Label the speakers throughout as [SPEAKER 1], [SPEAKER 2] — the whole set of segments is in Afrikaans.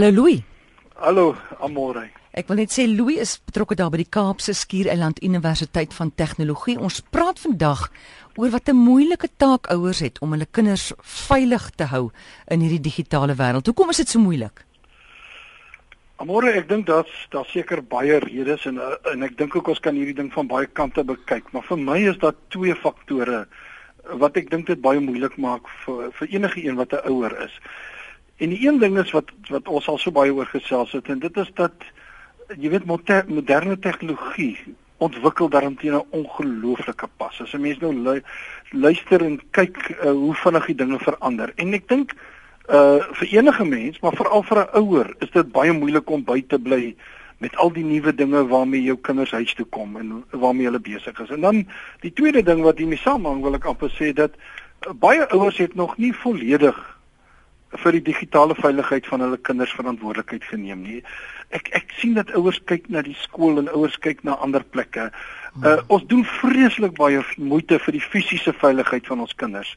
[SPEAKER 1] Hallo Louis.
[SPEAKER 2] Hallo Amore.
[SPEAKER 1] Ek wil net sê Louis is betrokke daar by die Kaapse Skiereiland Universiteit van Tegnologie. Ons praat vandag oor wat 'n moeilike taak ouers het om hulle kinders veilig te hou in hierdie digitale wêreld. Hoekom is dit so moeilik?
[SPEAKER 2] Amore, ek dink daar's daar seker baie redes en en ek dink ook ons kan hierdie ding van baie kante bekyk, maar vir my is daar twee faktore wat ek dink dit baie moeilik maak vir vir enige een wat 'n ouer is. En die een ding is wat wat ons al so baie oor gesels het en dit is dat jy weet moderne tegnologie ontwikkel daaromtrent 'n ongelooflike pas. As 'n mens nou lu luister en kyk uh, hoe vinnig die dinge verander. En ek dink uh vir enige mens, maar veral vir 'n ouer, is dit baie moeilik om by te bly met al die nuwe dinge waarmee jou kinders huis toe kom en waarmee hulle besig is. En dan die tweede ding wat hiermee saamhang, wil ek amper sê dat uh, baie ouers het nog nie volledig vir die digitale veiligheid van hulle kinders verantwoordelikheid geneem nie. Ek ek sien dat ouers kyk na die skool en ouers kyk na ander plekke. Uh ons doen vreeslik baie moeite vir die fisiese veiligheid van ons kinders.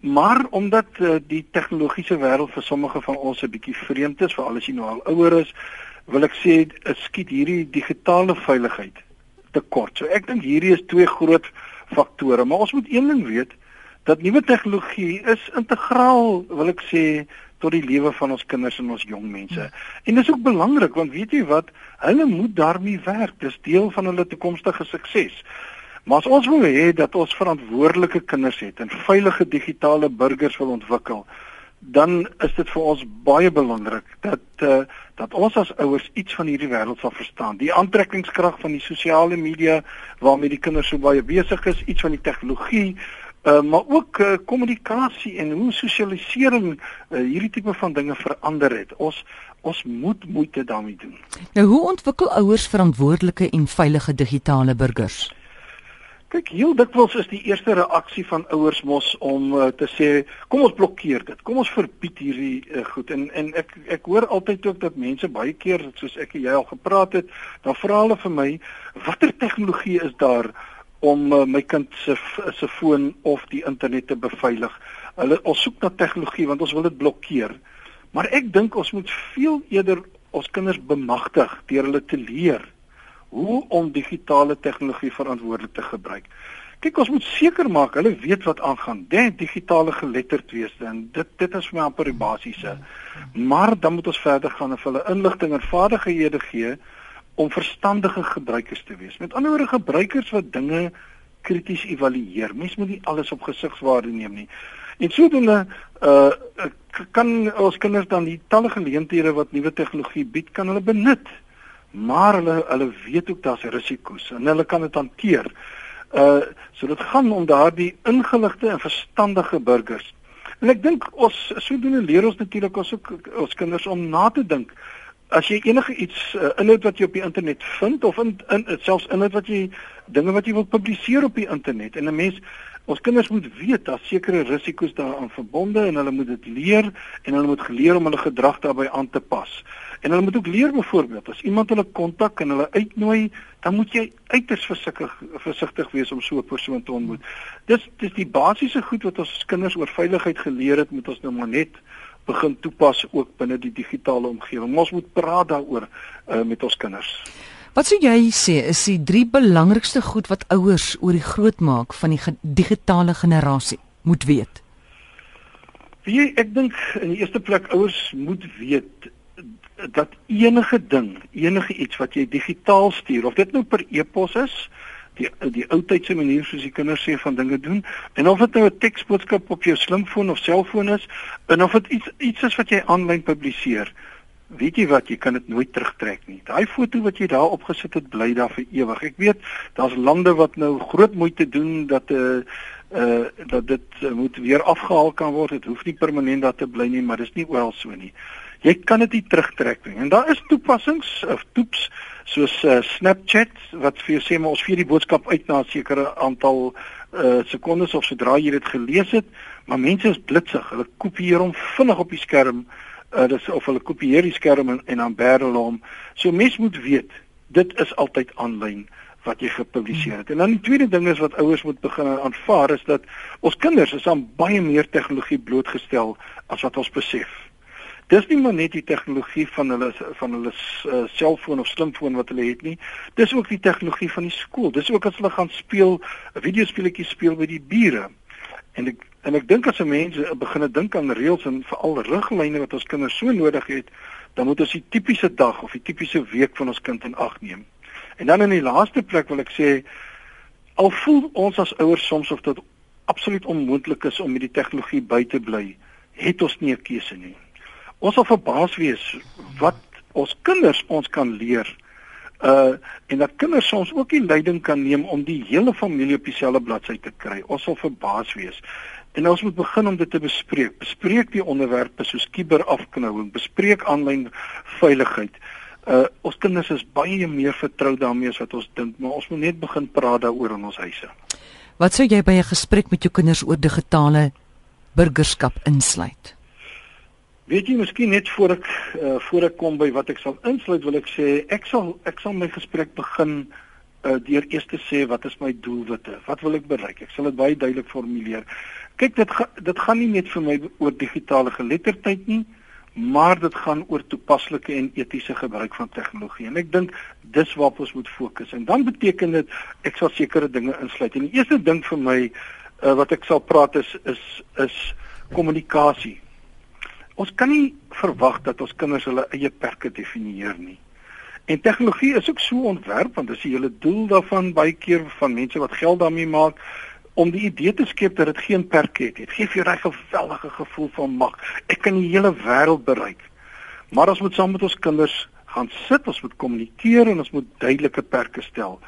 [SPEAKER 2] Maar omdat uh, die tegnologiese wêreld vir sommige van ons 'n bietjie vreemd is, veral as jy nou al ouer is, wil ek sê dit skiet hierdie digitale veiligheid te kort. So ek dink hierdie is twee groot faktore, maar ons moet een ding weet, dat nuwe tegnologie is integraal, wil ek sê, tot die lewe van ons kinders en ons jong mense. En dis ook belangrik want weet jy wat, hulle moet daarmee werk. Dis deel van hulle toekomstige sukses. Maar as ons wil hê dat ons verantwoordelike kinders het en veilige digitale burgers wil ontwikkel, dan is dit vir ons baie belangrik dat uh, dat ons as ouers iets van hierdie wêreld sal verstaan. Die aantrekkingskrag van die sosiale media waarmee die kinders so baie besig is, iets van die tegnologie, Uh, maar ook uh, kommunikasie en hoe sosialisering uh, hierdie tipe van dinge verander het. Ons ons moet moeite daarmee doen.
[SPEAKER 1] Nou hoe ontwikkel ouers verantwoordelike en veilige digitale burgers?
[SPEAKER 2] Kyk, heel dikwels is die eerste reaksie van ouers mos om uh, te sê, kom ons blokkeer dit. Kom ons verbied hierdie uh, goed. En en ek ek hoor altyd ook dat mense baie keer soos ek en jy al gepraat het, dan vra hulle vir my, watter tegnologie is daar om uh, my kind se se foon of die internet te beveilig. Hulle ons soek na tegnologie want ons wil dit blokkeer. Maar ek dink ons moet veel eerder ons kinders bemagtig deur hulle te leer hoe om digitale tegnologie verantwoordelik te gebruik. Kyk, ons moet seker maak hulle weet wat aangaan. Dit digitale geletterd wees en dit dit is vir my amper die basiese. Maar dan moet ons verder gaan en hulle inligting en vaardighede gee om verstandige gebruikers te wees. Met ander woorde gebruikers wat dinge krities evalueer. Mens moet nie alles op gesigswaarde neem nie. En sodoende uh kan ons kinders dan die talle geleenthede wat nuwe tegnologie bied, kan hulle benut. Maar hulle hulle weet ook daar's risiko's en hulle kan dit hanteer. Uh so dit gaan om daardie ingeligte en verstandige burgers. En ek dink ons sodoende leer ons natuurlik ons ook ons kinders om na te dink as jy enige iets uh, inhoud wat jy op die internet vind of in, in selfs inhoud wat jy dinge wat jy wil publiseer op die internet en 'n mens ons kinders moet weet dat sekere risiko's daaraan verbonde en hulle moet dit leer en hulle moet geleer om hulle gedrag daarbey aan te pas. En hulle moet ook leer byvoorbeeld as iemand hulle kontak en hulle uitnooi, dan moet jy uiters versigtig versigtig wees om so 'n persoon te ontmoet. Dis dis die basiese goed wat ons kinders oor veiligheid geleer het, moet ons nou maar net begin toepas ook binne die digitale omgewing. Ons moet praat daaroor uh, met ons kinders.
[SPEAKER 1] Wat sou jy sê is die drie belangrikste goed wat ouers oor die grootmaak van die ge digitale generasie moet weet?
[SPEAKER 2] Wie ek dink in die eerste plek ouers moet weet dat enige ding, enige iets wat jy digitaal stuur of dit nou per e-pos is, die die ou tydse manier soos die kinders sê van dinge doen. En of dit nou 'n teksboodskap op jou slimfoon of selfoon is en of dit iets iets is wat jy aanlyn publiseer weet jy wat jy kan dit nooit terugtrek nie. Daai foto wat jy daar opgesit het bly daar vir ewig ek weet daar's lande wat nou groot moeite doen dat 'n uh, uh dat dit uh, moet weer afgehaal kan word. Dit hoef nie permanent daar te bly nie maar dis nie oral so nie. Jy kan dit nie terugtrek nie. En daar is toepassings of toeps soos uh, Snapchat wat vir jou sê maar ons vee die boodskap uit na 'n sekere aantal uh, sekondes of sodra jy dit gelees het, maar mense is blitsig. Hulle kopieer hom vinnig op die skerm. Uh, dis of hulle kopieer die skerm en, en dan bær hulle hom. So mens moet weet, dit is altyd aanlyn wat jy gepubliseer het. En dan die tweede ding is wat ouers moet begin aanvaar is dat ons kinders is aan baie meer tegnologie blootgestel as wat ons besef. Dis nie maar net die tegnologie van hulle van hulle uh, selfoon of slimfoon wat hulle het nie. Dis ook die tegnologie van die skool. Dis ook as hulle gaan speel, 'n videospeletjie speel by die bure. En ek en ek dink as mense begin dink aan reëls en veral riglyne wat ons kinders so nodig het, dan moet ons die tipiese dag of die tipiese week van ons kind in ag neem. En dan in die laaste plek wil ek sê al voel ons as ouers soms of dit absoluut onmoontlik is om met die tegnologie by te bly, het ons nie 'n keuse nie. Ons sal verbaas wees wat ons kinders ons kan leer uh en dat kinders soms ook die leiding kan neem om die hele familie op dieselfde bladsy te kry. Ons sal verbaas wees. En ons moet begin om dit te bespreek. Bespreek die onderwerpe soos kiberafknouing, bespreek aanlyn veiligheid. Uh ons kinders is baie meer vertrou daarmee as wat ons dink, maar ons moet net begin praat daaroor in ons huise.
[SPEAKER 1] Wat sou jy by 'n gesprek met jou kinders oor digitale burgerskap insluit?
[SPEAKER 2] Weet jy, miskien net voor ek uh, voor ek kom by wat ek sal insluit, wil ek sê ek sal ek sal my gesprek begin uh, deur eers te sê wat is my doelwitte? Wat wil ek bereik? Ek sal dit baie duidelik formuleer. Kyk, dit ga, dit gaan nie net vir my oor digitale geletterdheid nie, maar dit gaan oor toepaslike en etiese gebruik van tegnologie. En ek dink dis waarop ons moet fokus. En dan beteken dit ek sal sekere dinge insluit. En die eerste ding vir my uh, wat ek sal praat is is is kommunikasie ons kan nie verwag dat ons kinders hulle eie perke definieer nie. En tegnologie is ook so ontwerp want dis die hele doel daarvan baie keer van mense wat geld daarmee maak om die idee te skep dat dit geen perke het. Dit gee vir jou 'n geweldige gevoel van mag. Ek kan die hele wêreld bereik. Maar ons moet saam met ons kinders gaan sit, ons moet kommunikeer en ons moet duidelike perke stel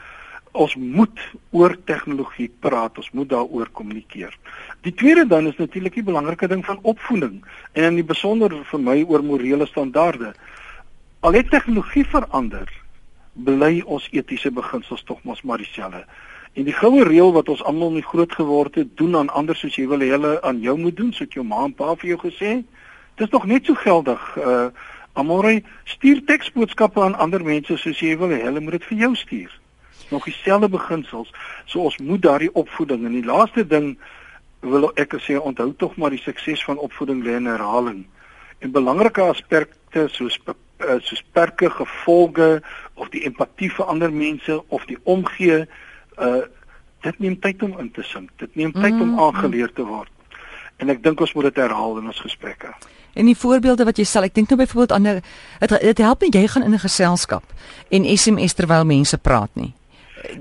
[SPEAKER 2] ons moet oor tegnologie praat, ons moet daaroor kommunikeer. Die tweede dan is natuurlik die belangrike ding van opvoeding en in die besonder vir my oor morele standaarde. Al het tegnologie verander, bly ons etiese beginsels tog mos maar dieselfde. En die goue reël wat ons almal mee groot geword het, doen aan ander soos jy wil hê hulle aan jou moet doen, soos jou ma en pa vir jou gesê het, dis nog net so geldig. Uh Amore, stuur teksboodskappe aan ander mense soos jy wil hê hulle moet dit vir jou stuur nog dieselfde beginsels. So ons moet daardie opvoeding en die laaste ding wil ek sê onthou tog maar die sukses van opvoeding lê in herhaling. En belangrike aspekte soos eh, soos perke, gevolge of die empatie vir ander mense of die omgee uh dit neem tyd om in te sink. Dit neem tyd mm, om mm-hmm. aangeleer te word. En ek dink ons moet dit herhaal in ons gesprekke.
[SPEAKER 1] En die voorbeelde wat jy sal, ek dink nou byvoorbeeld aan 'n dit help nie jy gaan in 'n geselskap en SMS terwyl mense praat nie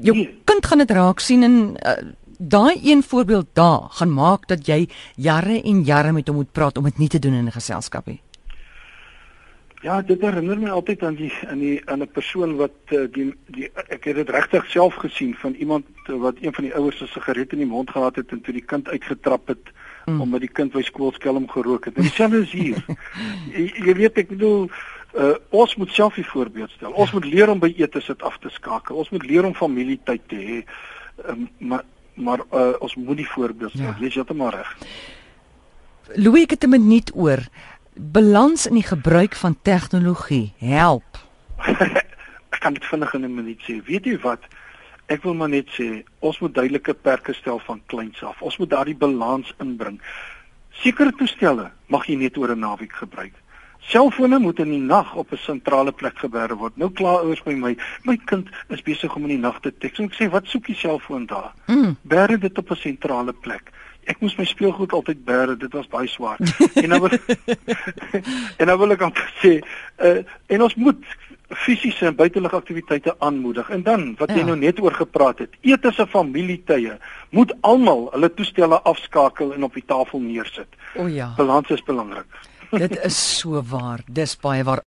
[SPEAKER 1] jou nee. kind gaan dit raak sien en uh, daai een voorbeeld daar gaan maak dat jy jare en jare met hom moet praat om dit nie te doen in 'n geselskap nie.
[SPEAKER 2] Ja, dit herinner my altyd aan die aan die aan 'n persoon wat uh, die die ek het dit regtig self gesien van iemand wat een van die ouers 'n sigaret in die mond gehad het en toe die kind uitgetrap het mm. omdat die kind by skool skelm gerook het. En dieselfde is hier. jy, jy weet ek bedoel Uh ons moet self die voorbeeld stel. Ons moet leer om by ete sit af te skakel. Ons moet leer om familietyd te hê. Um, maar maar uh ons moet die voorbeeld stel. Ja. Jy is heeltemal reg.
[SPEAKER 1] Louis het 'n minuut oor balans in die gebruik van tegnologie. Help.
[SPEAKER 2] Ek kan dit vinnig in 'n minuut sê. Weet jy wat? Ek wil maar net sê, ons moet duidelike perke stel van kleins af. Ons moet daardie balans inbring. Sekere toestelle mag jy net oor 'n naweek gebruik. Selfone moet in die nag op 'n sentrale plek geberg word. Nou kla ouers by my, my kind is besig om in die nag te teks. Ek sê, "Wat soek die selfoon daar?" Mm. Berg dit op 'n sentrale plek. Ek moes my speelgoed altyd berg, dit was baie swaar. en nou wil En nou wil ek amper sê, uh, en ons moet fisiese en buitelike aktiwiteite aanmoedig. En dan wat ja. jy nou net oor gepraat het, eet as 'n familietye, moet almal hulle toestelle afskakel en op die tafel neersit.
[SPEAKER 1] O ja.
[SPEAKER 2] Balans is belangrik.
[SPEAKER 1] Dit is so waar. Dis baie waar.